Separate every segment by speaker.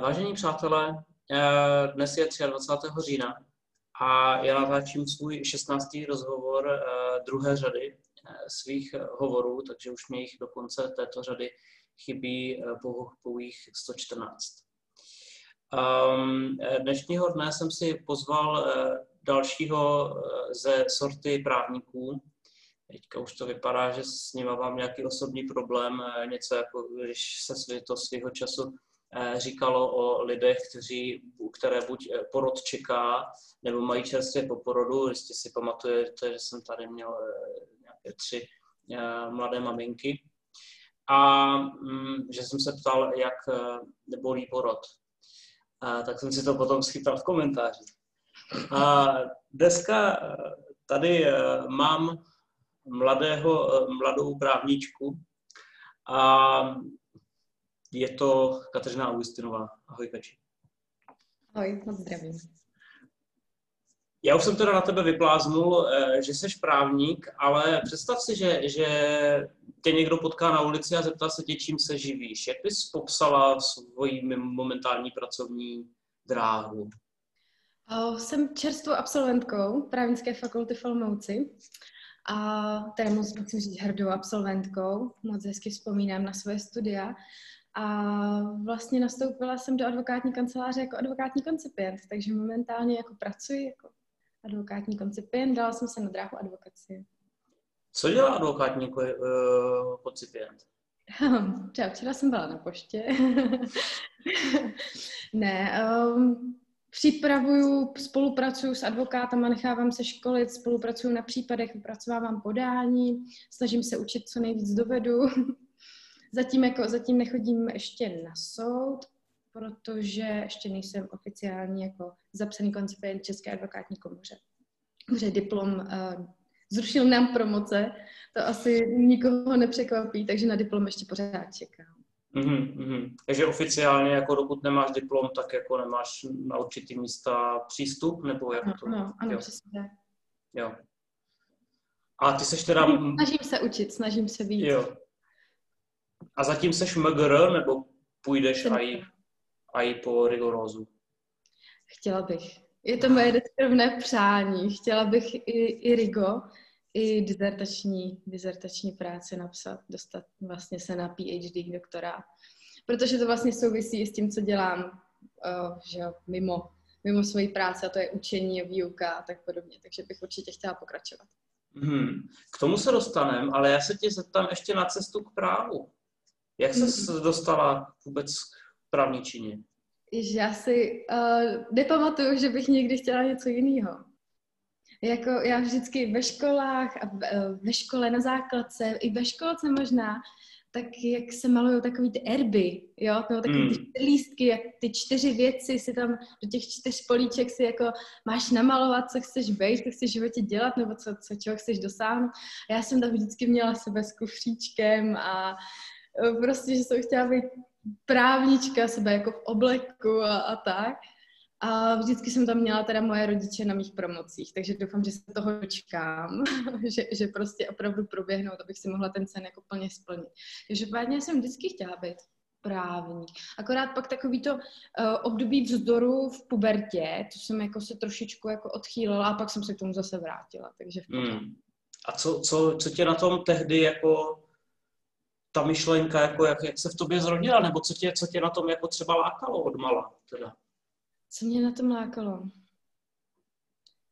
Speaker 1: Vážení přátelé, eh, dnes je 23. října a já natáčím svůj 16. rozhovor eh, druhé řady eh, svých hovorů, takže už mě jich do konce této řady chybí pouhých 114. Um, dnešního dne jsem si pozval dalšího ze sorty právníků. Teďka už to vypadá, že s nimi mám nějaký osobní problém, něco jako když se to svého času Eh, říkalo o lidech, kteří, které buď eh, porod čeká, nebo mají čerstvě po porodu. Jestli si pamatujete, že jsem tady měl eh, nějaké tři mladé maminky. A mm, že jsem se ptal, jak bolí porod. A, tak jsem si to potom schytal v komentáři. A dneska tady mám mladého, mladou právničku a je to Kateřina Augustinová. Ahoj, Kači.
Speaker 2: Ahoj, moc zdravím.
Speaker 1: Já už jsem teda na tebe vypláznul, eh, že jsi právník, ale představ si, že, že tě někdo potká na ulici a zeptá se tě, čím se živíš. Jak bys popsala svoji momentální pracovní dráhu?
Speaker 2: Jsem čerstvou absolventkou právnické fakulty v Olmouci a teda moc musím říct hrdou absolventkou. Moc hezky vzpomínám na svoje studia. A vlastně nastoupila jsem do advokátní kanceláře jako advokátní koncipient, takže momentálně jako pracuji jako advokátní koncipient, dala jsem se na dráhu advokacie.
Speaker 1: Co dělá advokátní uh, koncipient?
Speaker 2: Třeba včera jsem byla na poště. ne, um, připravuju, spolupracuju s advokátama, nechávám se školit, spolupracuju na případech, vypracovávám podání, snažím se učit, co nejvíc dovedu. Zatím, jako, zatím nechodím ještě na soud, protože ještě nejsem oficiálně jako zapsaný koncipient České advokátní komoře. Protože diplom uh, zrušil nám promoce, to asi nikoho nepřekvapí, takže na diplom ještě pořád čekám.
Speaker 1: Mm-hmm, mm-hmm. Takže oficiálně, jako dokud nemáš diplom, tak jako nemáš na určitý místa přístup, nebo jak
Speaker 2: no,
Speaker 1: to?
Speaker 2: No, ano, jo. přesně.
Speaker 1: Jo. A ty seš teda...
Speaker 2: Snažím se učit, snažím se být.
Speaker 1: Jo. A zatím seš MGR, nebo půjdeš aj, aj po rigorózu?
Speaker 2: Chtěla bych. Je to moje deskrvné přání. Chtěla bych i, i rigo, i dizertační, dizertační práci napsat, dostat vlastně se na PhD doktora. Protože to vlastně souvisí s tím, co dělám uh, že jo, mimo, mimo svoji práci, a to je učení, výuka a tak podobně. Takže bych určitě chtěla pokračovat.
Speaker 1: Hmm. K tomu se dostaneme, ale já se tě zeptám ještě na cestu k právu. Jak se mm. dostala vůbec k právničině?
Speaker 2: Já si uh, nepamatuju, že bych někdy chtěla něco jiného. Jako já vždycky ve školách a uh, ve škole na základce, i ve školce možná, tak jak se malují takový ty erby, jo, nebo takový ty mm. lístky, jak ty čtyři věci si tam do těch čtyř políček si jako máš namalovat, co chceš být, co chceš v životě dělat, nebo co, co čeho chceš dosáhnout. Já jsem tam vždycky měla sebe s kufříčkem a Eh, prostě, že jsem chtěla být právnička, sebe jako v obleku a, a tak. A vždycky jsem tam měla teda moje rodiče na mých promocích, takže doufám, že se toho dočkám, že, že prostě opravdu proběhnou, abych si mohla ten sen jako plně splnit. Takže pádně jsem vždycky chtěla být právník. Akorát pak takový to uh, období vzdoru v pubertě, to jsem jako se trošičku jako odchýlila a pak jsem se k tomu zase vrátila, takže v
Speaker 1: hmm. A co, co, co tě na tom tehdy jako ta myšlenka, jako jak, jak se v tobě zrodila, nebo co tě, co tě na tom jako třeba lákalo od mala? Teda?
Speaker 2: Co mě na tom lákalo?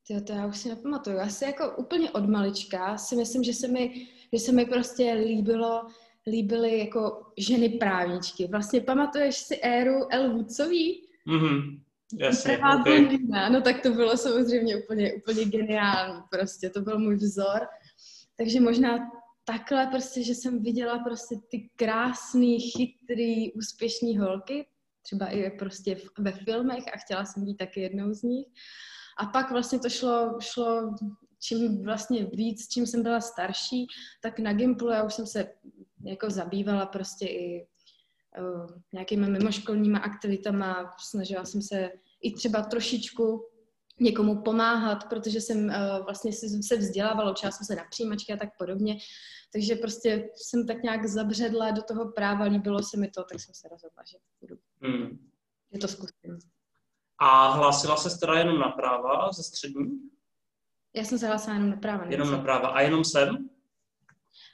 Speaker 2: Tyjo, to já už si nepamatuju. Asi jako úplně od malička si myslím, že se mi, že se mi prostě líbilo, líbily jako ženy právničky. Vlastně pamatuješ si éru El Woodsový?
Speaker 1: Mhm. Jasně, okay.
Speaker 2: No tak to bylo samozřejmě úplně, úplně geniální prostě. To byl můj vzor. Takže možná takhle prostě, že jsem viděla prostě ty krásný, chytrý, úspěšný holky, třeba i prostě ve filmech a chtěla jsem být taky jednou z nich. A pak vlastně to šlo, šlo čím vlastně víc, čím jsem byla starší, tak na Gimplu já už jsem se jako zabývala prostě i uh, nějakými mimoškolníma aktivitama, snažila jsem se i třeba trošičku někomu pomáhat, protože jsem uh, vlastně se vzdělávala, učila jsem se na přijímačky a tak podobně. Takže prostě jsem tak nějak zabředla do toho práva, líbilo se mi to, tak jsem se rozhodla, že budu.
Speaker 1: Hmm.
Speaker 2: Je to zkusím.
Speaker 1: A hlásila se teda jenom na práva ze střední?
Speaker 2: Já jsem se hlásila jenom na práva.
Speaker 1: Jenom na práva. A jenom sem?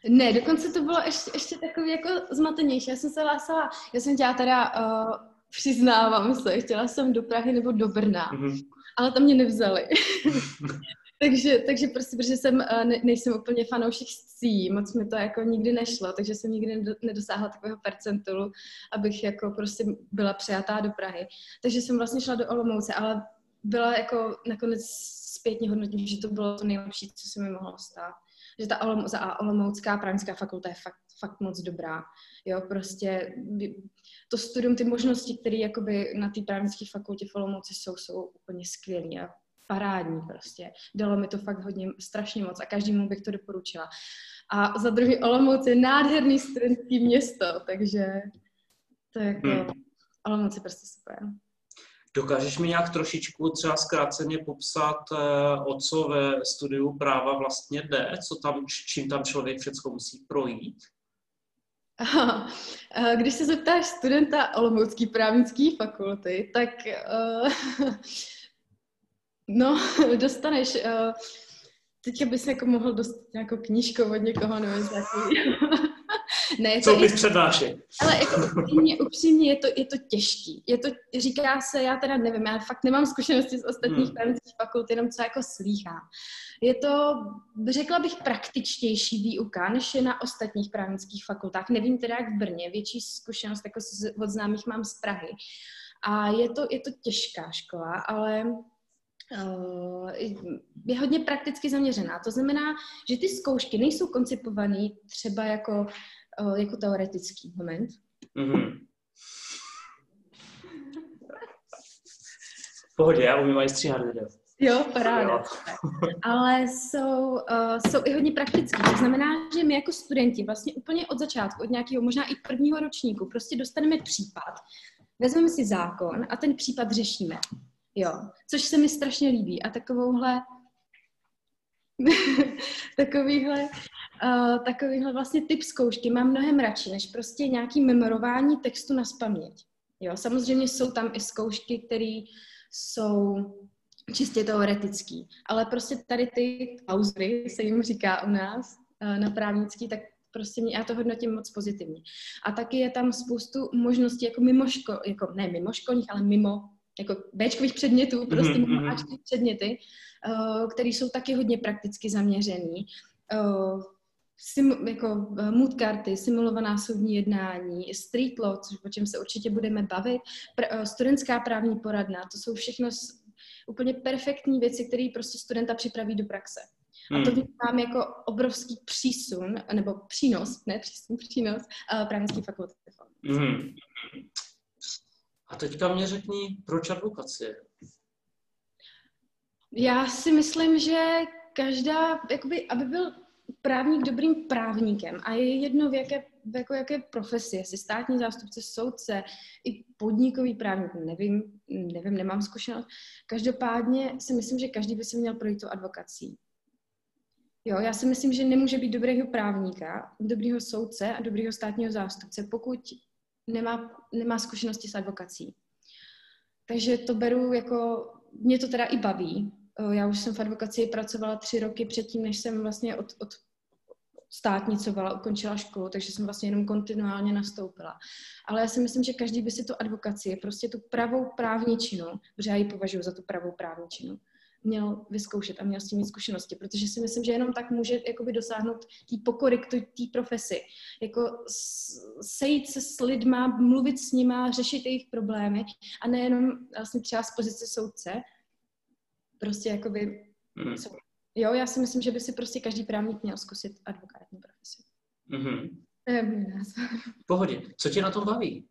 Speaker 2: Ne, dokonce to bylo ještě, ještě takový jako zmatenější. Já jsem se hlásila, já jsem chtěla teda, uh, přiznávám se, chtěla jsem do Prahy nebo do Brna, mm-hmm. Ale tam mě nevzali. takže, takže prostě, protože jsem, uh, ne, nejsem úplně fanoušek scí, moc mi to jako nikdy nešlo, takže jsem nikdy nedosáhla takového percentulu, abych jako prostě byla přijatá do Prahy. Takže jsem vlastně šla do Olomouce, ale byla jako nakonec zpětně hodnotím, že to bylo to nejlepší, co se mi mohlo stát že ta Olom, za Olomoucká právnická fakulta je fakt, fakt moc dobrá. Jo, prostě to studium, ty možnosti, které jakoby na té právnické fakultě v Olomouci jsou, jsou úplně skvělé a parádní prostě. Dalo mi to fakt hodně, strašně moc a každému bych to doporučila. A za druhý Olomouc je nádherný studentský město, takže to je jako, hmm. Olomouc je prostě super.
Speaker 1: Dokážeš mi nějak trošičku třeba zkráceně popsat, eh, o co ve studiu práva vlastně jde, co tam, čím tam člověk všechno musí projít?
Speaker 2: Aha. Když se zeptáš studenta Olomoucké právnické fakulty, tak uh, no, dostaneš, uh, teďka bys jako mohl dostat nějakou knížku od někoho nějaký,
Speaker 1: ne, Co bys přednášel?
Speaker 2: Ale jako upřímně, upřímně je, to, je to těžký. Je to, říká se, já teda nevím, já fakt nemám zkušenosti z ostatních hmm. právnických fakult, jenom co jako slýchám. Je to, řekla bych, praktičtější výuka, než je na ostatních právnických fakultách. Nevím teda jak v Brně, větší zkušenost jako z, od známých mám z Prahy. A je to, je to těžká škola, ale uh, je hodně prakticky zaměřená. To znamená, že ty zkoušky nejsou koncipované třeba jako jako teoretický moment. Mm-hmm.
Speaker 1: Pohodě, já umím aj stříhat video.
Speaker 2: Jo, paráda. Ale jsou, uh, jsou i hodně praktický. To znamená, že my jako studenti vlastně úplně od začátku, od nějakého možná i prvního ročníku, prostě dostaneme případ, vezmeme si zákon a ten případ řešíme. Jo, což se mi strašně líbí. A takovouhle takovýhle uh, takovýhle vlastně typ zkoušky mám mnohem radši, než prostě nějaký memorování textu na spaměť. Jo, samozřejmě jsou tam i zkoušky, které jsou čistě teoretický, ale prostě tady ty klauzury, se jim říká u nás uh, na právnický, tak prostě mě, já to hodnotím moc pozitivně. A taky je tam spoustu možností jako mimo škol, jako ne mimo školních, ale mimo jako Bčkových předmětů, prostě mm-hmm. mimo Ačkových předměty, uh, které jsou taky hodně prakticky zaměřený. Sim, jako uh, mood karty, simulovaná soudní jednání, street law, což o čem se určitě budeme bavit, pr- uh, studentská právní poradna, to jsou všechno s, úplně perfektní věci, které prostě studenta připraví do praxe. A to hmm. vnímám jako obrovský přísun, nebo přínos, ne přísun, přínos uh, právnické fakulty. Mm.
Speaker 1: A teďka mě řekni, proč advokacie?
Speaker 2: Já si myslím, že každá, jakoby, aby byl právník dobrým právníkem a je jedno v jaké, v jako jaké profesi, jestli státní zástupce, soudce, i podnikový právník, nevím, nevím, nemám zkušenost. Každopádně si myslím, že každý by se měl projít tu advokací. Jo, já si myslím, že nemůže být dobrého právníka, dobrého soudce a dobrého státního zástupce, pokud nemá, nemá zkušenosti s advokací. Takže to beru jako, mě to teda i baví. Já už jsem v advokaci pracovala tři roky předtím, než jsem vlastně od, od státnicovala, ukončila školu, takže jsem vlastně jenom kontinuálně nastoupila. Ale já si myslím, že každý by si tu advokaci, prostě tu pravou právničinu, protože já ji považuji za tu pravou právničinu, měl vyzkoušet a měl s tím mít zkušenosti, protože si myslím, že jenom tak může jakoby dosáhnout té pokory k té profesi. Jako sejít se s lidma, mluvit s nima, řešit jejich problémy a nejenom vlastně třeba z pozice soudce, prostě jakoby mm. Jo, já si myslím, že by si prostě každý právník měl zkusit advokátní profesi. Mm-hmm. To je můj názor.
Speaker 1: Pohodě. Co tě na tom baví?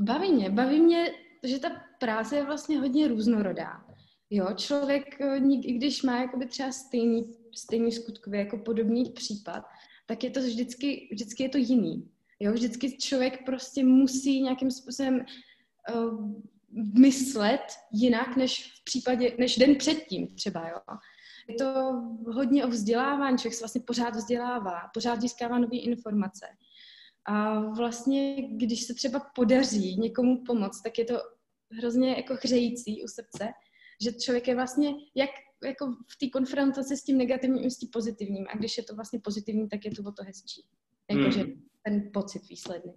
Speaker 2: Baví mě. Baví mě, že ta práce je vlastně hodně různorodá. Jo, člověk, eh, i když má jakoby třeba stejný, stejný skutkový jako podobný případ, tak je to vždycky, vždycky je to jiný. Jo, vždycky člověk prostě musí nějakým způsobem uh, myslet jinak, než v případě, než den předtím třeba, jo. Je to hodně o vzdělávání, člověk se vlastně pořád vzdělává, pořád získává nové informace. A vlastně, když se třeba podaří někomu pomoct, tak je to hrozně jako hřející u srdce, že člověk je vlastně jak jako v té konfrontaci s tím negativním i s tím pozitivním. A když je to vlastně pozitivní, tak je to o to hezčí. Jakože hmm. ten pocit výsledný.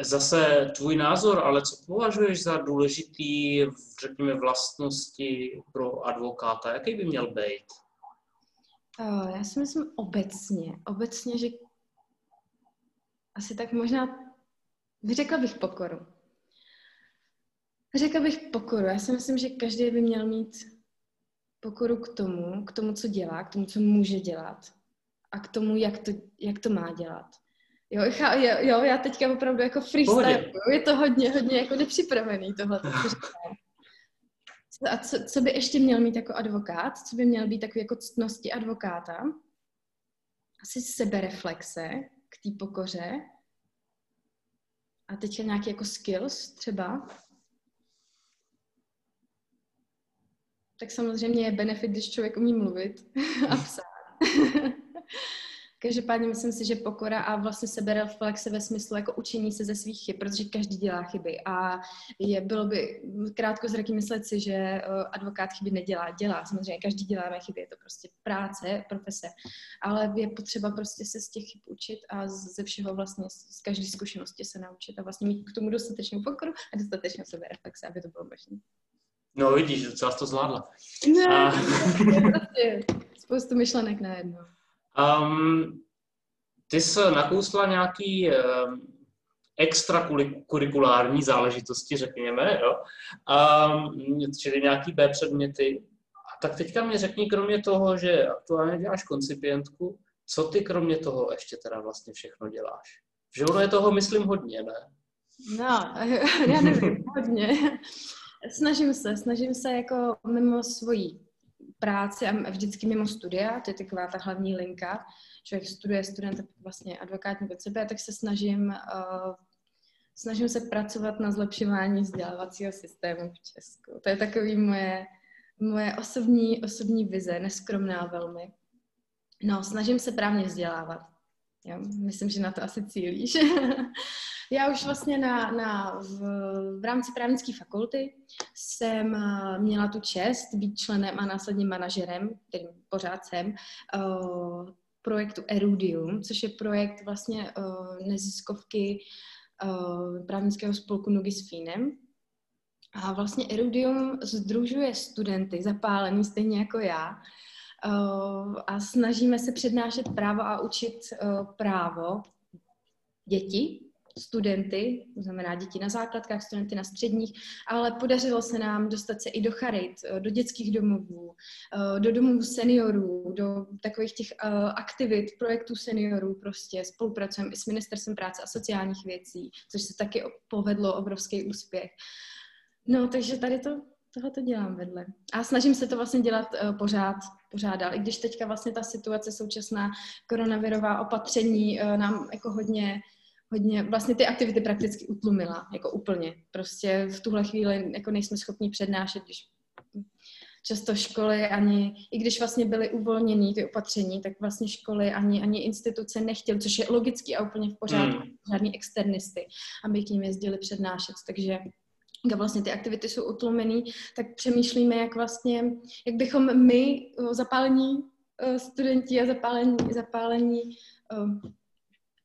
Speaker 1: Zase tvůj názor, ale co považuješ za důležitý, řekněme, vlastnosti pro advokáta? Jaký by měl být?
Speaker 2: Uh, já si myslím obecně, obecně, že asi tak možná, řekla bych pokoru. Řekla bych pokoru. Já si myslím, že každý by měl mít pokoru k tomu, k tomu, co dělá, k tomu, co může dělat a k tomu, jak to, jak to má dělat. Jo, jo, jo, já teďka opravdu jako freestyle, je to hodně, hodně jako nepřipravený tohle. A co, co by ještě měl mít jako advokát? Co by měl být takový jako ctnosti advokáta? Asi sebereflexe k té pokoře. A teďka nějaký jako skills třeba. Tak samozřejmě je benefit, když člověk umí mluvit a psát. Každopádně myslím si, že pokora a vlastně sebereflexe ve smyslu jako učení se ze svých chyb, protože každý dělá chyby a je, bylo by krátko zraky myslet si, že eh, advokát chyby nedělá. Dělá, samozřejmě každý děláme chyby, je to prostě práce, profese, ale je potřeba prostě se z těch chyb učit a ze všeho vlastně z každé zkušenosti se naučit a vlastně mít k tomu dostatečnou pokoru a dostatečnou sebereflexe, aby to bylo možné.
Speaker 1: No vidíš, docela to zvládla.
Speaker 2: Ne, a... prostě spoustu myšlenek najednou.
Speaker 1: Um, ty jsi nakousla nějaký um, extrakurikulární záležitosti, řekněme, jo? Um, čili nějaký B předměty. A tak teďka mi řekni, kromě toho, že aktuálně děláš koncipientku, co ty kromě toho ještě teda vlastně všechno děláš? Že ono je toho, myslím, hodně, ne?
Speaker 2: No, já nevím, hodně. Snažím se, snažím se jako mimo svoji práci a vždycky mimo studia, to je taková ta hlavní linka, člověk studuje student vlastně advokátní pod sebe, tak se snažím uh, snažím se pracovat na zlepšování vzdělávacího systému v Česku. To je takový moje, moje osobní, osobní vize, neskromná velmi. No, snažím se právně vzdělávat. Jo, myslím, že na to asi cílíš. Já už vlastně na, na, v, v rámci právnické fakulty jsem uh, měla tu čest být členem a následně manažerem, kterým pořád jsem, uh, projektu Erudium, což je projekt vlastně uh, neziskovky uh, právnického spolku Nogy s Fínem. A vlastně Erudium združuje studenty zapálení stejně jako já a snažíme se přednášet právo a učit uh, právo děti studenty, to znamená děti na základkách, studenty na středních, ale podařilo se nám dostat se i do charit, eh, do dětských domovů, eh, do domovů seniorů, do takových těch eh, aktivit, projektů seniorů prostě. Spolupracujeme i s Ministerstvem práce a sociálních věcí, což se taky povedlo obrovský úspěch. No, takže tady to, tohle to dělám vedle. A snažím se to vlastně dělat uh, pořád, pořád dál. I když teďka vlastně ta situace současná koronavirová opatření uh, nám jako hodně hodně, vlastně ty aktivity prakticky utlumila, jako úplně. Prostě v tuhle chvíli jako nejsme schopni přednášet, když často školy ani, i když vlastně byly uvolněny ty opatření, tak vlastně školy ani, ani instituce nechtěly, což je logický a úplně v pořádku, hmm. žádný externisty, aby k ním jezdili přednášet. Takže jak vlastně ty aktivity jsou utlumený, tak přemýšlíme, jak vlastně, jak bychom my, zapálení studenti a zapálení, zapálení uh,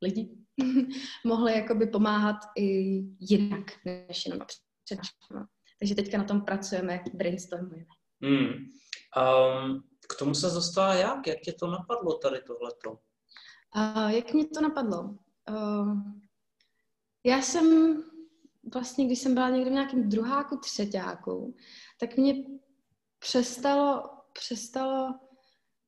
Speaker 2: lidi, mohly jakoby pomáhat i jinak, než jenom přednáškama. Takže teďka na tom pracujeme, brainstormujeme.
Speaker 1: Hmm. Um, k tomu se dostala jak? Jak tě to napadlo tady tohleto?
Speaker 2: Uh, jak mě to napadlo? Uh, já jsem vlastně, když jsem byla někde v nějakém druháku, třetíku, tak mě přestalo, přestalo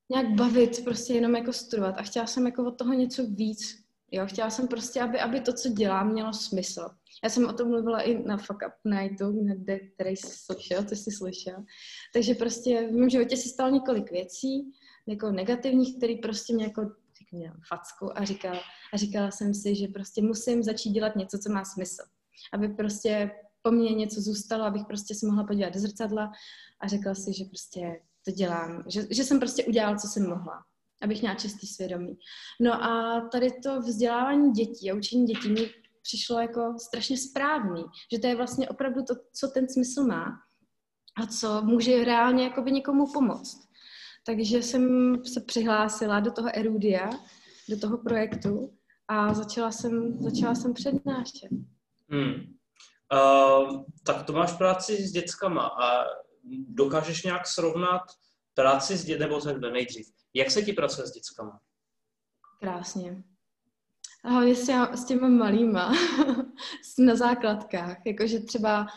Speaker 2: nějak bavit prostě jenom jako studovat a chtěla jsem jako od toho něco víc, Jo, chtěla jsem prostě, aby, aby to, co dělám, mělo smysl. Já jsem o tom mluvila i na Fuck Up Nightu, kde, který jsi slyšel, co jsi slyšel. Takže prostě v mém životě se stalo několik věcí, jako negativních, který prostě mě jako mě facku a říkala, a říkala jsem si, že prostě musím začít dělat něco, co má smysl. Aby prostě po mně něco zůstalo, abych prostě si mohla podívat do zrcadla a řekla si, že prostě to dělám, že, že jsem prostě udělala, co jsem mohla. abych měla čistý svědomí. No a tady to vzdělávání dětí a učení dětí mi přišlo jako strašně správný, že to je vlastně opravdu to, co ten smysl má a co může reálně jakoby někomu pomoct. Takže jsem se přihlásila do toho Erudia, do toho projektu a začala jsem, začala jsem přednášet.
Speaker 1: Hmm. Uh, tak to máš práci s dětskama a dokážeš nějak srovnat práci s dětmi, nebo takhle nejdřív. Jak se ti pracuje s dětskama?
Speaker 2: Krásně. Hlavně s, s těma malýma, na základkách. Jakože třeba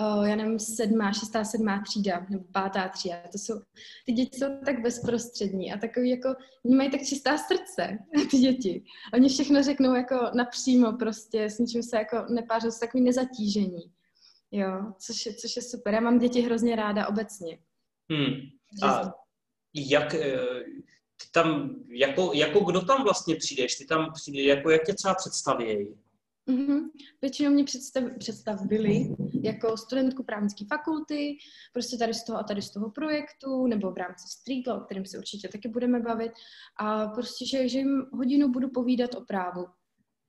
Speaker 2: uh, já nevím, sedmá, šestá, sedmá třída, nebo pátá třída. To jsou, ty děti jsou tak bezprostřední a takový jako, oni mají tak čistá srdce, ty děti. Oni všechno řeknou jako napřímo prostě, s ničím se jako nepářou, jsou takový nezatížení. Jo, což je, což je super. Já mám děti hrozně ráda obecně.
Speaker 1: Hmm. A jak, eh, ty tam, jako, jako kdo tam vlastně přijdeš? Ty tam přijdeš, jako jak tě třeba představějí?
Speaker 2: Mm-hmm. Většinou mě představ, představili jako studentku právnické fakulty, prostě tady z toho a tady z toho projektu, nebo v rámci Street o kterém se určitě taky budeme bavit. A prostě, že, že jim hodinu budu povídat o právu,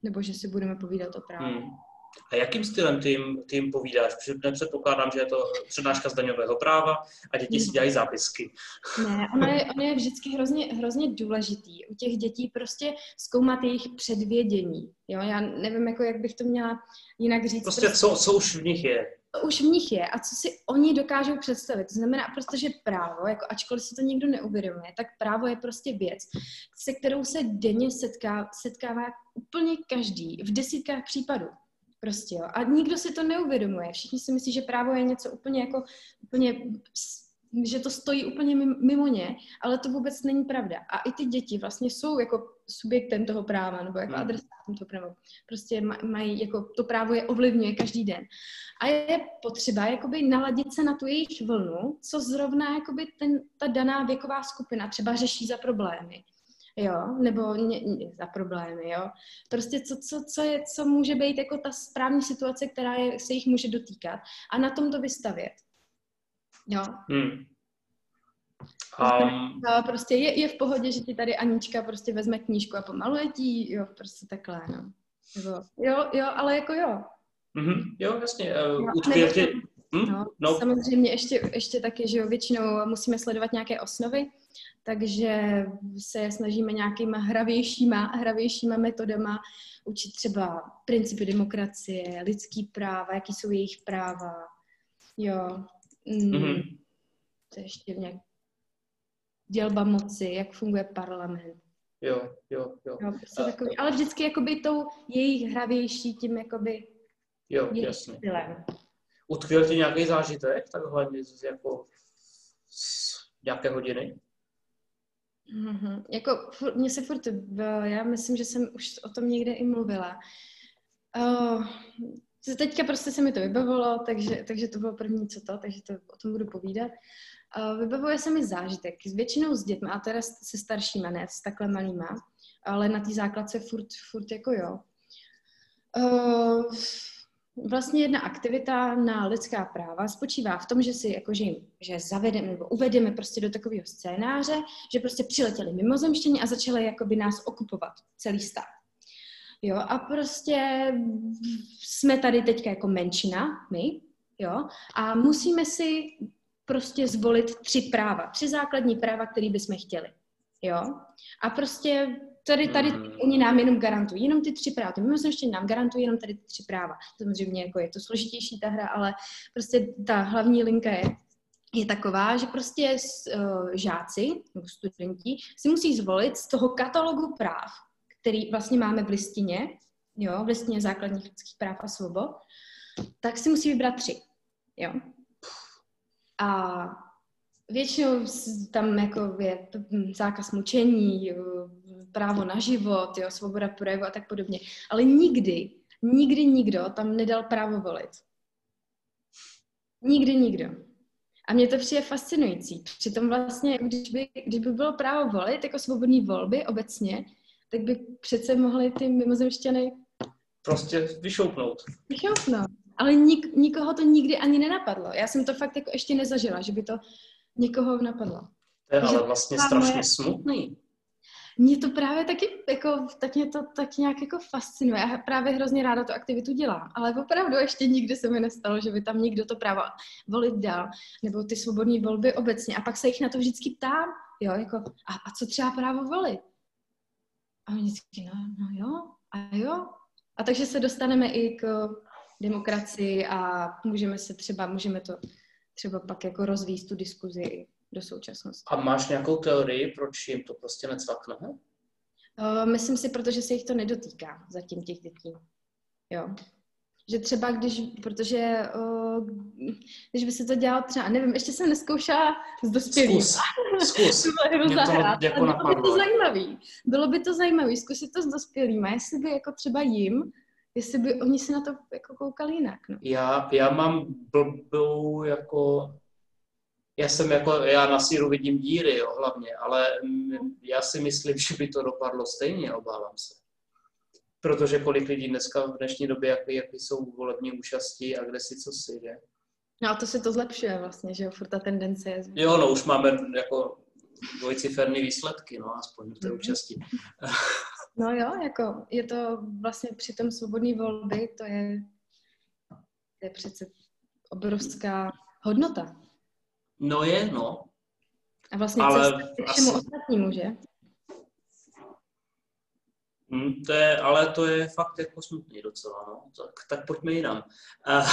Speaker 2: nebo že si budeme povídat o právu. Hmm.
Speaker 1: A jakým stylem ty jim, ty jim povídáš? Nepředpokládám, že je to přednáška z daňového práva a děti si dělají zápisky.
Speaker 2: Ne, ono je, ono je vždycky hrozně, hrozně důležitý u těch dětí prostě zkoumat jejich předvědění. Jo? Já nevím, jako, jak bych to měla jinak říct.
Speaker 1: Prostě, prostě co, co už v nich je.
Speaker 2: Už v nich je a co si oni dokážou představit. To znamená, protože právo, jako ačkoliv si to nikdo neuvědomuje, tak právo je prostě věc, se kterou se denně setká, setkává úplně každý v desítkách případů. Prostě jo. A nikdo si to neuvědomuje. Všichni si myslí, že právo je něco úplně jako, úplně, že to stojí úplně mimo ně, ale to vůbec není pravda. A i ty děti vlastně jsou jako subjektem toho práva, nebo jako hmm. adresátem toho práva. Prostě mají, jako to právo je ovlivňuje každý den. A je potřeba jakoby naladit se na tu jejich vlnu, co zrovna jakoby ten, ta daná věková skupina třeba řeší za problémy jo, nebo ně, ně, za problémy, jo. Prostě co, co, co, je, co může být jako ta správní situace, která je, se jich může dotýkat a na tom to vystavět. Jo. Hmm. Um, no, prostě je, je v pohodě, že ti tady Anička prostě vezme knížku a pomaluje ti, jo, prostě takhle, no. Nebo, jo, jo, ale jako jo.
Speaker 1: Mm-hmm, jo, jasně. Uh, ti...
Speaker 2: Hm? No, no. Samozřejmě ještě, ještě taky, že jo, většinou musíme sledovat nějaké osnovy, takže se snažíme nějakýma hravějšíma, hravějšíma metodama učit třeba principy demokracie, lidský práva, jaký jsou jejich práva, jo. Mm, mm-hmm. To ještě nějak dělba moci, jak funguje parlament.
Speaker 1: Jo, jo, jo.
Speaker 2: jo prostě takový, ale vždycky jakoby tou jejich hravější tím jakoby
Speaker 1: jo, jasně. stylem. Utkvěl ti nějaký zážitek takhle jako z nějaké hodiny?
Speaker 2: Mm-hmm. Jako, mně se furt, já myslím, že jsem už o tom někde i mluvila. Uh, teďka prostě se mi to vybavilo, takže, takže to bylo první co to, takže to o tom budu povídat. Uh, vybavuje se mi zážitek, s většinou s dětmi, a teda se staršíma, ne s takhle malýma, ale na té základce furt, furt jako jo. Uh, vlastně jedna aktivita na lidská práva spočívá v tom, že si jakože jim, že zavedeme nebo uvedeme prostě do takového scénáře, že prostě přiletěli mimozemštění a začali jakoby nás okupovat celý stát. Jo, a prostě jsme tady teďka jako menšina, my, jo, a musíme si prostě zvolit tři práva, tři základní práva, které bychom chtěli. Jo? A prostě Tady, tady mm. oni nám jenom garantují, jenom ty tři práva. Ty mimozemštění nám garantují jenom tady ty tři práva. Samozřejmě jako je to složitější ta hra, ale prostě ta hlavní linka je, je taková, že prostě uh, žáci nebo studenti si musí zvolit z toho katalogu práv, který vlastně máme v listině, jo, v listině základních lidských práv a svobod, tak si musí vybrat tři. Jo. A většinou tam jako je zákaz mučení, právo na život, jo, svoboda projevu a tak podobně. Ale nikdy, nikdy nikdo tam nedal právo volit. Nikdy nikdo. A mě to přijde fascinující. Přitom vlastně, když by, když by bylo právo volit, jako svobodní volby obecně, tak by přece mohli ty mimozemšťany
Speaker 1: prostě vyšoupnout.
Speaker 2: Vyšoupnout. Ale nik, nikoho to nikdy ani nenapadlo. Já jsem to fakt jako ještě nezažila, že by to někoho napadlo.
Speaker 1: To je ale vlastně strašně moje... smutný.
Speaker 2: mě to právě taky, jako, tak mě to tak nějak jako fascinuje. Já právě hrozně ráda tu aktivitu dělám, ale opravdu ještě nikdy se mi nestalo, že by tam někdo to právo volit dal, nebo ty svobodné volby obecně. A pak se jich na to vždycky ptám, jo, jako, a, a co třeba právo volit? A oni vždycky, no, no jo, a jo. A takže se dostaneme i k demokracii a můžeme se třeba, můžeme to třeba pak jako rozvíjet tu diskuzi do současnosti.
Speaker 1: A máš nějakou teorii, proč jim to prostě necvakne?
Speaker 2: Uh, myslím si, protože se jich to nedotýká zatím těch dětí. Jo. Že třeba když, protože uh, když by se to dělalo třeba, nevím, ještě jsem neskoušela s dospělým.
Speaker 1: Zkus, zkus.
Speaker 2: to Mě to jako bylo by to zajímavý. Bylo by to zajímavé zkusit to s dospělými, jestli by jako třeba jim, jestli by oni si na to jako koukali jinak. No.
Speaker 1: Já, já mám blbou jako já jsem jako, já na síru vidím díry, jo, hlavně, ale já si myslím, že by to dopadlo stejně, obávám se. Protože kolik lidí dneska v dnešní době, jaký, jaký jsou volební účasti a kde si co si, že?
Speaker 2: No a to se to zlepšuje vlastně, že jo, furt ta tendence je.
Speaker 1: Jo, no už máme jako dvojciferné výsledky, no aspoň v té mm-hmm. účasti.
Speaker 2: no jo, jako je to vlastně při tom svobodné volby, to je, to je přece obrovská hodnota.
Speaker 1: No je, no.
Speaker 2: A vlastně ale cesta k všemu asi... ostatnímu, že?
Speaker 1: Hmm, to je, ale to je fakt jako smutný docela, no. Tak, tak pojďme jinam.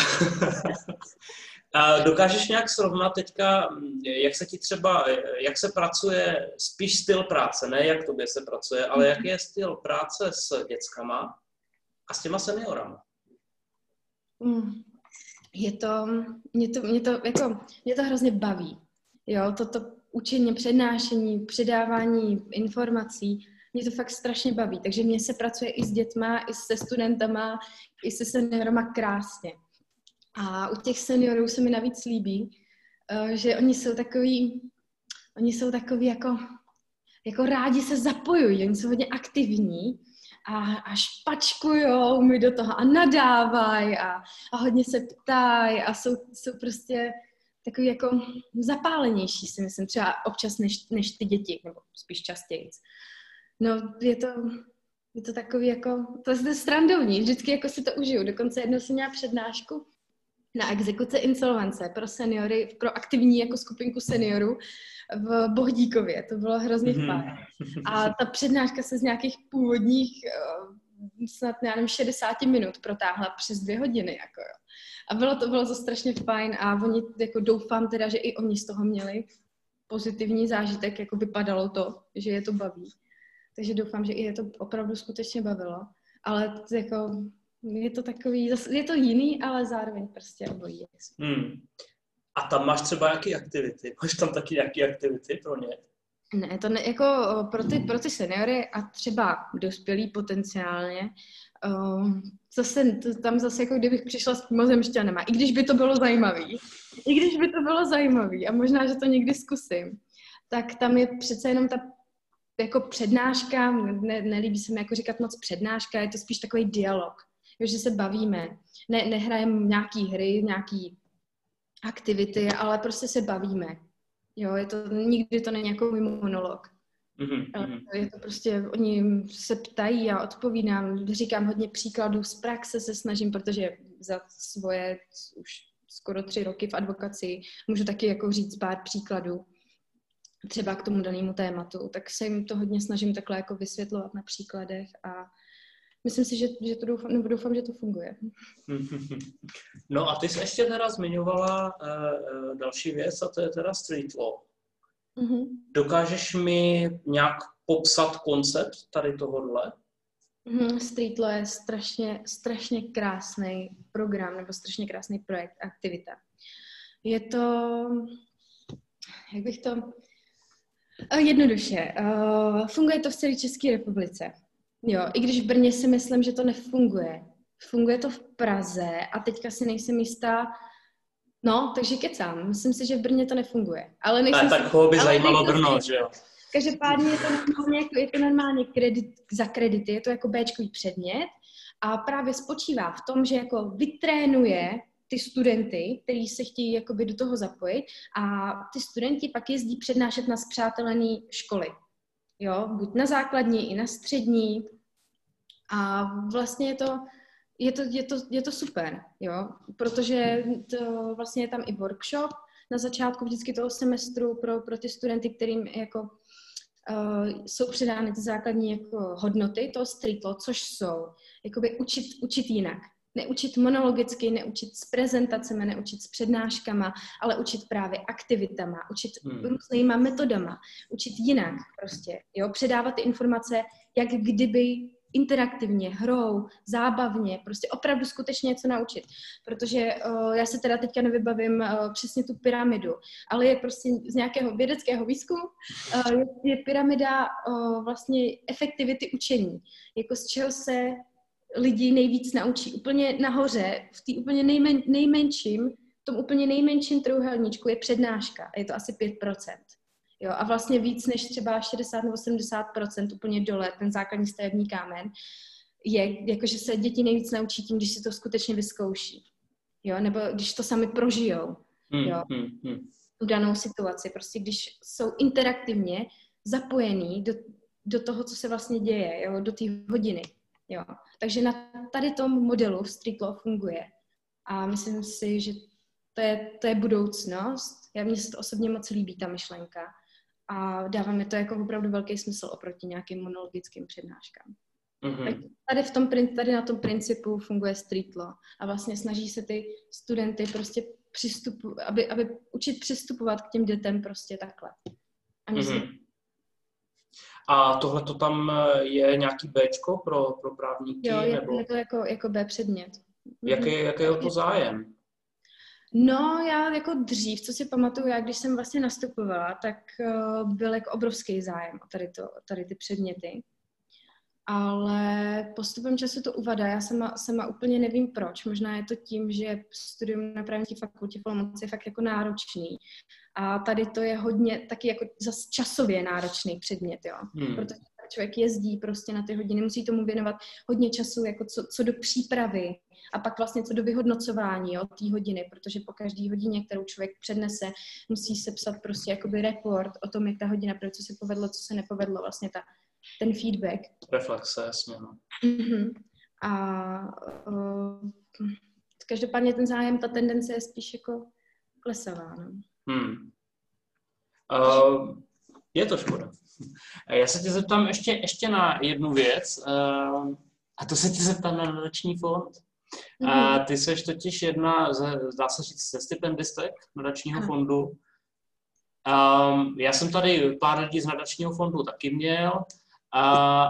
Speaker 1: A, dokážeš nějak srovnat teďka, jak se ti třeba, jak se pracuje, spíš styl práce, ne jak tobě se pracuje, ale jaký je styl práce s dětskama a s těma seniorama?
Speaker 2: Mm je to, mě to, mě to, jako, mě to hrozně baví. Jo, toto učení, přednášení, předávání informací, mě to fakt strašně baví. Takže mě se pracuje i s dětma, i se studentama, i se seniorama krásně. A u těch seniorů se mi navíc líbí, eh, že oni jsou takový, oni jsou takový jako, jako rádi se zapojují, oni jsou hodně aktivní a, a špačkujou mi do toho a nadávají a, a hodně se ptají a jsou, jsou prostě takový jako zapálenější, si myslím, třeba občas než, než ty děti, nebo spíš častěji. No, je to, je to takový jako, to je strandovní, vždycky jako si to užiju. Dokonce jednou jsem měla přednášku na exekuce insolvence pro seniory, pro aktivní jako skupinku seniorů v Bohdíkově. To bylo hrozně mm-hmm. fajn. A ta přednáška se z nějakých původních eh, snad, nevím, 60 minut protáhla přes dvě hodiny. Jako jo. A bylo to, bylo to strašně fajn a oni, jako doufám teda, že i oni z toho měli pozitivní zážitek, jako vypadalo to, že je to baví. Takže doufám, že i je to opravdu skutečně bavilo. Ale jako je to takový, je to jiný, ale zároveň prostě obojí.
Speaker 1: Hmm. A tam máš třeba jaký aktivity? Máš tam taky nějaké aktivity pro ně?
Speaker 2: Ne, to ne, jako pro ty, pro ty seniory a třeba dospělí potenciálně, uh, zase, to, tam zase jako kdybych přišla s mimozemšťanema, i když by to bylo zajímavý, i když by to bylo zajímavý a možná, že to někdy zkusím, tak tam je přece jenom ta jako přednáška, ne, nelíbí se mi jako říkat moc přednáška, je to spíš takový dialog, jo, že se bavíme, ne, nehrajeme nějaký hry, nějaký aktivity, ale prostě se bavíme. Jo, je to, nikdy to není jako můj monolog. Mm-hmm. Je to prostě, oni se ptají a odpovídám, říkám hodně příkladů z praxe, se snažím, protože za svoje už skoro tři roky v advokaci můžu taky jako říct pár příkladů třeba k tomu danému tématu, tak se jim to hodně snažím takhle jako vysvětlovat na příkladech a myslím si, že, že to doufám, nebo doufám, že to funguje.
Speaker 1: No a ty jsi ještě teda zmiňovala uh, další věc a to je teda street law. Mm-hmm. Dokážeš mi nějak popsat koncept tady tohohle?
Speaker 2: Mm, street law je strašně, strašně krásný program nebo strašně krásný projekt, aktivita. Je to, jak bych to, jednoduše, uh, funguje to v celé České republice. Jo, i když v Brně si myslím, že to nefunguje. Funguje to v Praze a teďka si nejsem jistá, no, takže kecám. Myslím si, že v Brně to nefunguje. Ale nejsem
Speaker 1: tak ho by zajímalo Brno, že jo?
Speaker 2: Každopádně je to normálně, jako, je to normálně kredit, za kredity, je to jako Bčkový předmět a právě spočívá v tom, že jako vytrénuje ty studenty, kteří se chtějí jakoby do toho zapojit a ty studenti pak jezdí přednášet na zpřátelené školy. jo, buď na základní, i na střední. A vlastně je to, je to, je to, je to super, jo, protože to, vlastně je tam i workshop na začátku vždycky toho semestru pro, pro ty studenty, kterým jako uh, jsou předány ty základní jako hodnoty toho street law, což jsou jakoby učit, učit jinak. Neučit monologicky, neučit s prezentacemi, neučit s přednáškama, ale učit právě aktivitama, učit hmm. různýma metodama, učit jinak prostě, jo, předávat ty informace, jak kdyby interaktivně, hrou, zábavně, prostě opravdu skutečně něco naučit. Protože uh, já se teda teďka nevybavím uh, přesně tu pyramidu, ale je prostě z nějakého vědeckého výzkumu, uh, je, je pyramida uh, vlastně efektivity učení, jako z čeho se lidi nejvíc naučí. Úplně nahoře, v té úplně nejmen, nejmenším, v tom úplně nejmenším trouhelníčku je přednáška. Je to asi 5%. Jo, a vlastně víc než třeba 60 nebo 70% úplně dole, ten základní stavební kámen, je, jakože se děti nejvíc naučí tím, když si to skutečně vyzkouší. Jo, nebo když to sami prožijou. Hmm, jo, hmm, hmm. tu danou situaci. Prostě když jsou interaktivně zapojení do, do toho, co se vlastně děje, jo, do té hodiny. Jo. Takže na tady tom modelu Street Law funguje. A myslím si, že to je, to je budoucnost. Já mně se to osobně moc líbí, ta myšlenka a dává mi to jako opravdu velký smysl oproti nějakým monologickým přednáškám. Mm-hmm. Tady, v tom, tady na tom principu funguje street law a vlastně snaží se ty studenty prostě přistupu, aby, aby učit přistupovat k těm dětem prostě takhle. A, mm-hmm.
Speaker 1: a tohle to tam eh, je nějaký Bčko pro, pro právníky?
Speaker 2: Jo, je, nebo... to jako, jako B předmět.
Speaker 1: Jaký, jaký je o to zájem?
Speaker 2: No, já jako dřív, co si pamatuju, já když jsem vlastně nastupovala, tak uh, byl jako obrovský zájem o tady, to, tady ty předměty. Ale postupem času to uvada. Já sama, sama úplně nevím proč. Možná je to tím, že studium na právnické fakultě v Olomouci je fakt jako náročný. A tady to je hodně taky jako zase časově náročný předmět, jo. Hmm. Protože člověk jezdí prostě na ty hodiny, musí tomu věnovat hodně času, jako co, co do přípravy a pak vlastně co do vyhodnocování od té hodiny, protože po každé hodině, kterou člověk přednese, musí se psat prostě jakoby report o tom, jak ta hodina, pro co se povedlo, co se nepovedlo, vlastně ta, ten feedback.
Speaker 1: Reflexe, jasně. No.
Speaker 2: Mm-hmm. A uh, každopádně ten zájem, ta tendence je spíš jako klesavá. No. Hmm.
Speaker 1: Uh, je to škoda. Já se tě zeptám ještě, ještě na jednu věc, uh, a to se tě zeptám na nadační fond. A ty seš totiž jedna, ze, dá se říct, ze stipendistek nadačního fondu. Um, já jsem tady pár lidí z nadačního fondu taky měl, uh,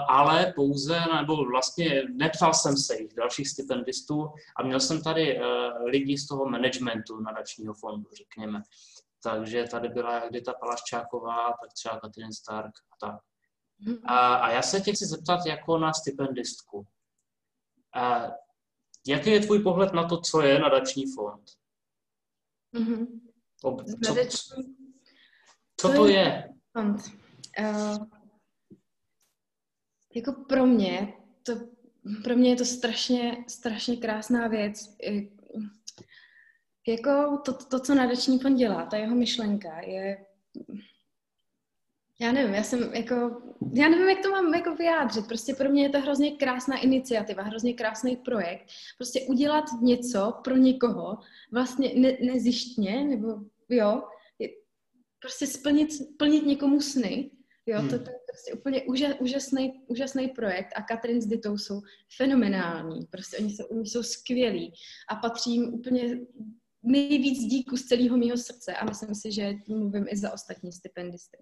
Speaker 1: ale pouze, nebo vlastně neptal jsem se jich, dalších stipendistů, a měl jsem tady uh, lidi z toho managementu nadačního fondu, řekněme. Takže tady byla jak Dita Palaščáková, tak třeba Katrin Stark a tak. Mm-hmm. A, a já se tě chci zeptat jako na stipendistku. A jaký je tvůj pohled na to, co je nadační fond? Mm-hmm. Ob, co, co, co to je? Fond. Uh,
Speaker 2: jako pro mě, to, pro mě je to strašně, strašně krásná věc jako to, to, co nadační fond dělá, ta jeho myšlenka je, já nevím, já jsem jako, já nevím, jak to mám jako vyjádřit, prostě pro mě je to hrozně krásná iniciativa, hrozně krásný projekt, prostě udělat něco pro někoho, vlastně ne, nezjištně, nebo jo, prostě splnit, splnit někomu sny, Jo, hmm. to, to je prostě úplně úžasný, úžasný projekt a Katrin s Ditou jsou fenomenální, prostě oni jsou, oni jsou skvělí a patří jim úplně nejvíc díku z celého mého srdce a myslím si, že mluvím i za ostatní stipendisty.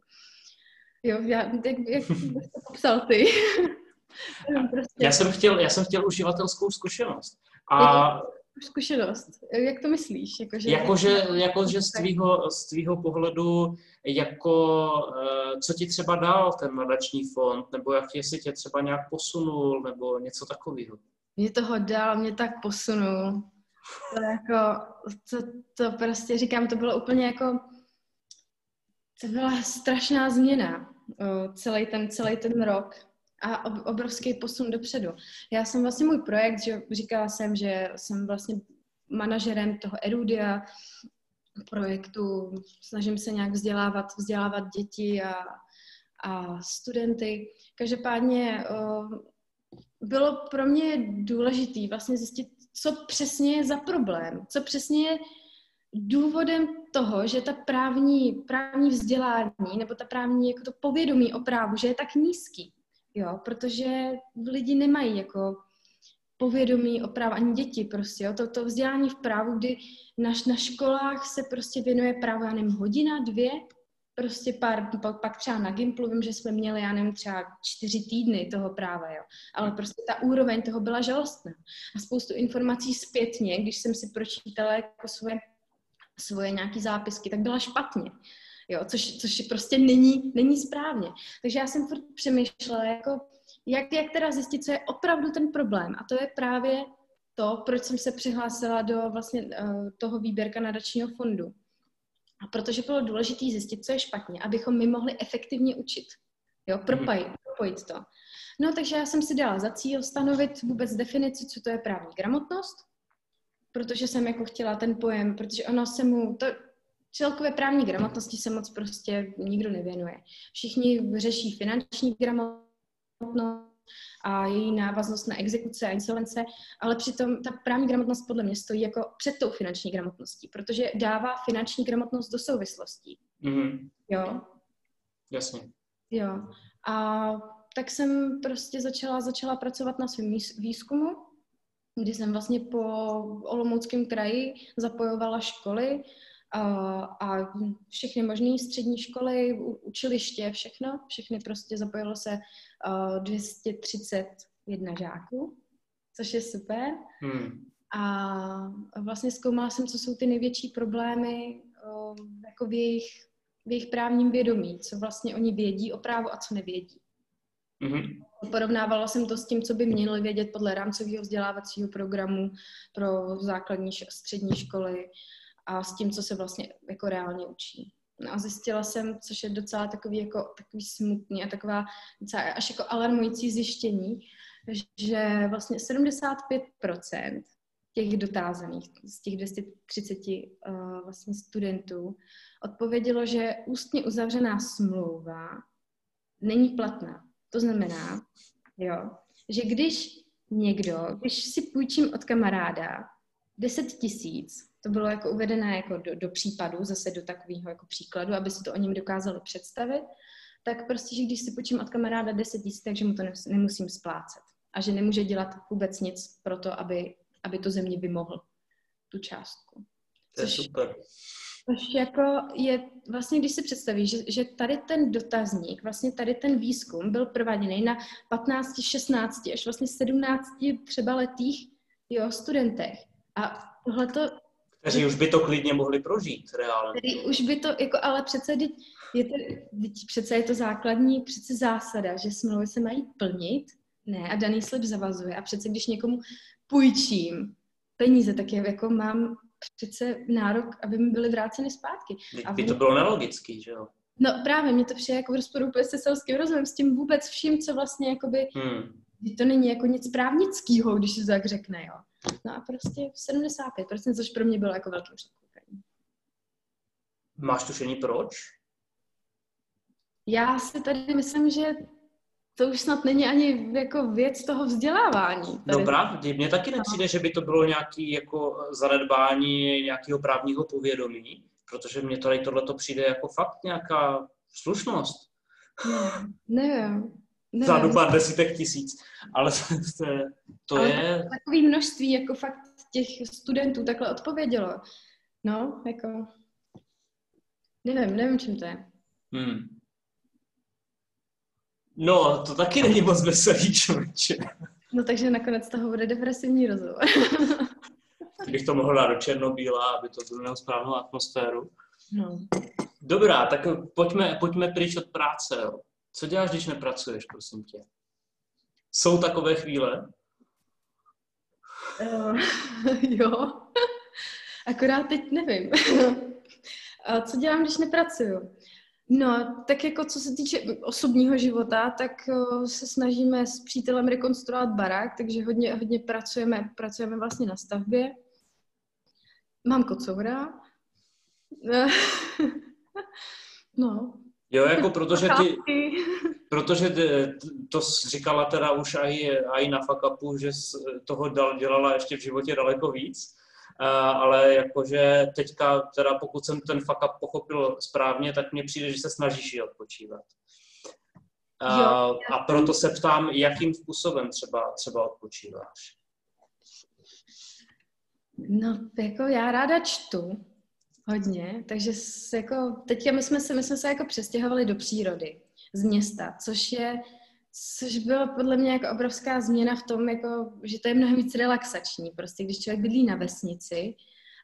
Speaker 2: Jo, já, jak, jak bys to popsal ty?
Speaker 1: prostě. já, jsem chtěl, já jsem chtěl uživatelskou zkušenost. A
Speaker 2: zkušenost. Jak to myslíš?
Speaker 1: Jakože, jakože, jakože z, tvýho, z tvýho pohledu, jako, eh, co ti třeba dal ten nadační fond, nebo jak jestli tě třeba nějak posunul, nebo něco takového?
Speaker 2: Mě toho dal, mě tak posunul. To jako, to, to prostě říkám, to bylo úplně jako, to byla strašná změna celý ten, celý ten rok a obrovský posun dopředu. Já jsem vlastně můj projekt, že říkala jsem, že jsem vlastně manažerem toho Erudia projektu, snažím se nějak vzdělávat, vzdělávat děti a, a studenty. Každopádně bylo pro mě důležité vlastně zjistit, co přesně je za problém, co přesně je důvodem toho, že ta právní, právní vzdělání nebo ta právní jako to povědomí o právu, že je tak nízký. Jo, protože lidi nemají jako povědomí o právu, ani děti prostě, jo. To, to vzdělání v právu, kdy na, na školách se prostě věnuje právo, já nevím, hodina, dvě, prostě pár, pak třeba na Gimplu vím, že jsme měli, já nevím, třeba čtyři týdny toho práva, jo. Ale prostě ta úroveň toho byla žalostná. A spoustu informací zpětně, když jsem si pročítala jako svoje, svoje nějaký zápisky, tak byla špatně. Jo, což, což prostě není, není správně. Takže já jsem furt přemýšlela, jako, jak, jak teda zjistit, co je opravdu ten problém. A to je právě to, proč jsem se přihlásila do vlastně uh, toho výběrka nadačního fondu. A protože bylo důležité zjistit, co je špatně, abychom my mohli efektivně učit. Jo, mhm. propojit, propojit to. No, takže já jsem si dala za cíl stanovit vůbec definici, co to je právní gramotnost, protože jsem jako chtěla ten pojem, protože ono se mu, to, celkové právní gramotnosti se moc prostě nikdo nevěnuje. Všichni řeší finanční gramotnost, a její návaznost na exekuce a insolvence, ale přitom ta právní gramotnost podle mě stojí jako před tou finanční gramotností, protože dává finanční gramotnost do souvislostí.
Speaker 1: Mm-hmm.
Speaker 2: Jo.
Speaker 1: Jasně.
Speaker 2: Jo. A tak jsem prostě začala, začala pracovat na svém výzkumu, kdy jsem vlastně po Olomouckém kraji zapojovala školy a všechny možné střední školy, učiliště, všechno, všechny prostě zapojilo se 231 žáků, což je super.
Speaker 1: Hmm.
Speaker 2: A vlastně zkoumala jsem, co jsou ty největší problémy jako v jejich, v jejich právním vědomí, co vlastně oni vědí o právu a co nevědí.
Speaker 1: Mm-hmm.
Speaker 2: Porovnávala jsem to s tím, co by měli vědět podle rámcového vzdělávacího programu pro základní a střední školy a s tím, co se vlastně jako reálně učí. No a zjistila jsem, což je docela takový, jako, takový smutný a taková docela až jako alarmující zjištění, že vlastně 75% těch dotázaných, z těch 230 uh, vlastně studentů, odpovědělo, že ústně uzavřená smlouva není platná. To znamená, jo, že když někdo, když si půjčím od kamaráda 10 tisíc, to bylo jako uvedené jako do, do případu, zase do takového jako příkladu, aby si to o něm dokázali představit, tak prostě, že když si počím od kamaráda 10 tisíc, takže mu to nemusím splácet. A že nemůže dělat vůbec nic pro to, aby, aby to země vymohl, tu částku.
Speaker 1: To je což, super.
Speaker 2: Což jako je, vlastně když si představíš, že, že tady ten dotazník, vlastně tady ten výzkum byl prováděný na 15, 16 až vlastně 17 třeba letých jo, studentech. A tohleto
Speaker 1: kteří už by to klidně mohli prožít reálně.
Speaker 2: Který už by to, jako, ale přece je to, přece je to základní přece zásada, že smlouvy se mají plnit, ne, a daný slib zavazuje. A přece když někomu půjčím peníze, tak je, jako mám přece nárok, aby mi byly vráceny zpátky.
Speaker 1: A by to bylo nelogický, že jo?
Speaker 2: No právě, mě to přijde jako v rozporu se selským rozumem, s tím vůbec vším, co vlastně jakoby,
Speaker 1: hmm.
Speaker 2: to není jako nic právnického, když se to tak řekne, jo. No a prostě 75%, což pro mě bylo jako velkým překvapením.
Speaker 1: Máš tušení proč?
Speaker 2: Já si tady myslím, že to už snad není ani jako věc toho vzdělávání.
Speaker 1: Tady. No právě, mně taky nepřijde, že by to bylo nějaké jako zanedbání nějakého právního povědomí, protože mně tady tohle přijde jako fakt nějaká slušnost.
Speaker 2: Ne, nevím.
Speaker 1: Za pár desítek tisíc. Ale to, to Ale je...
Speaker 2: Takové množství, jako fakt těch studentů takhle odpovědělo. No, jako... Nevím, nevím, čím to je.
Speaker 1: Hmm. No, to taky není moc veselý člověče.
Speaker 2: No takže nakonec toho bude depresivní rozhovor.
Speaker 1: Kdybych to mohl dát do černobíla, aby to mělo správnou atmosféru.
Speaker 2: No.
Speaker 1: Dobrá, tak pojďme, pojďme pryč od práce. Jo. Co děláš, když nepracuješ, prosím tě? Jsou takové chvíle?
Speaker 2: Uh, jo, akorát teď nevím. A co dělám, když nepracuju? No, tak jako co se týče osobního života, tak uh, se snažíme s přítelem rekonstruovat barák, takže hodně, hodně pracujeme, pracujeme vlastně na stavbě. Mám kocoura. no,
Speaker 1: Jo, jako protože ty, protože ty, to říkala teda už i, i na fakapu, že toho dělala ještě v životě daleko víc, ale jakože teďka, teda pokud jsem ten fuck up pochopil správně, tak mně přijde, že se snažíš i odpočívat. A, a proto se ptám, jakým způsobem třeba, třeba odpočíváš.
Speaker 2: No, jako já ráda čtu hodně, takže s, jako, teďka my jsme, se, my jsme se jako přestěhovali do přírody z města, což je, což byla podle mě jako obrovská změna v tom, jako, že to je mnohem víc relaxační. Prostě když člověk bydlí na vesnici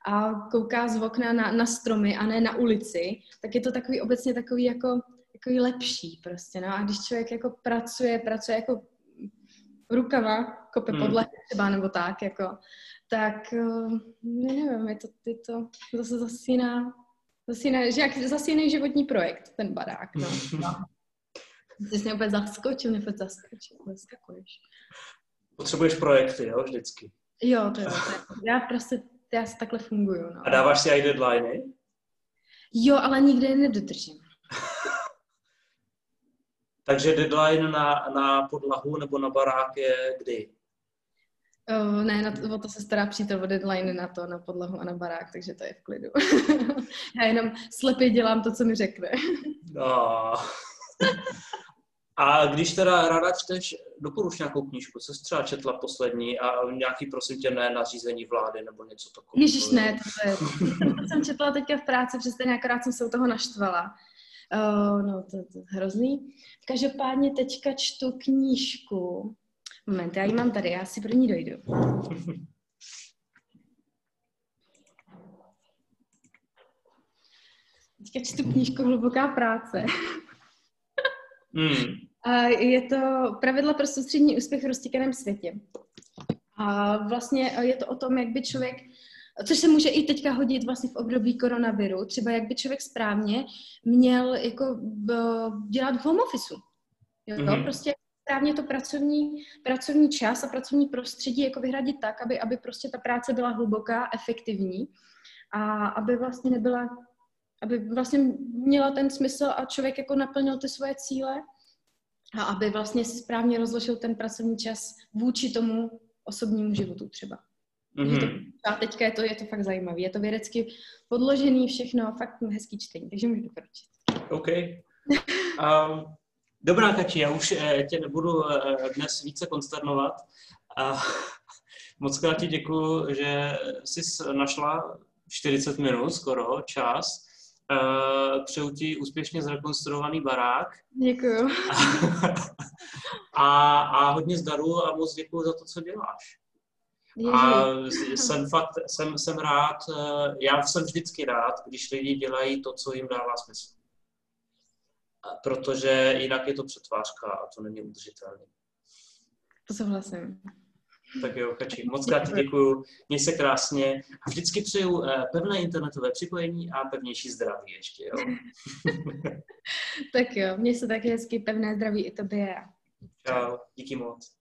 Speaker 2: a kouká z okna na, na stromy a ne na ulici, tak je to takový obecně takový jako takový lepší prostě, no. A když člověk jako pracuje, pracuje jako rukama, kope hmm. podle třeba nebo tak, jako, tak uh, nevím, je to, je to zase zasíná, zasíná, že jak zasíná životní projekt, ten barák, no. Ty jsi mě úplně zaskočil, mě fakt zaskočil, zaskakuješ.
Speaker 1: Potřebuješ projekty, jo, vždycky.
Speaker 2: Jo, to jo. To je, já prostě, já si takhle funguju, no.
Speaker 1: A dáváš si i deadliny?
Speaker 2: Jo, ale nikdy je nedodržím.
Speaker 1: Takže deadline na, na podlahu nebo na barák je kdy?
Speaker 2: Uh, ne, na to, o to se stará přítel o deadline na to, na podlahu a na barák, takže to je v klidu. Já jenom slepě dělám to, co mi řekne.
Speaker 1: no. A když teda ráda čteš, doporuč nějakou knížku, co jsi třeba četla poslední a nějaký, prosím tě, ne nařízení vlády nebo něco takového.
Speaker 2: Ježiš, ne, to, je, to jsem četla teďka v práci, přesně nějakorát jsem se u toho naštvala. Uh, no, to, to je hrozný. Každopádně teďka čtu knížku. Moment, já ji mám tady, já si pro ní dojdu. Teďka čtu knížku Hluboká práce. A je to pravidla pro soustřední úspěch v roztíkaném světě. A vlastně je to o tom, jak by člověk Což se může i teďka hodit vlastně v období koronaviru, třeba jak by člověk správně měl jako dělat v home office. Jo, mm-hmm. prostě správně to pracovní, pracovní čas a pracovní prostředí jako vyhradit tak, aby, aby prostě ta práce byla hluboká, efektivní a aby vlastně nebyla, aby vlastně měla ten smysl a člověk jako naplnil ty svoje cíle a aby vlastně si správně rozložil ten pracovní čas vůči tomu osobnímu životu třeba. Mm-hmm. To, a teďka je to, je to fakt zajímavé. Je to vědecky podložený všechno, fakt hezký čtení, takže můžu doporučit.
Speaker 1: OK. Um, dobrá, Kači, já už eh, tě nebudu eh, dnes více konsternovat. A moc krát ti děkuji, že jsi našla 40 minut skoro čas. Uh, přeju ti úspěšně zrekonstruovaný barák.
Speaker 2: Děkuju.
Speaker 1: a, a hodně zdaru a moc děkuji za to, co děláš. A jsem fakt, jsem, jsem rád, eh, já jsem vždycky rád, když lidi dělají to, co jim dává smysl. Protože jinak je to přetvářka a to není udržitelné.
Speaker 2: To souhlasím.
Speaker 1: Tak jo, Kači, moc krát děkuju, měj se krásně a vždycky přeju eh, pevné internetové připojení a pevnější zdraví ještě, jo.
Speaker 2: tak jo, měj se taky hezky, pevné zdraví i tobě.
Speaker 1: Čau, díky moc.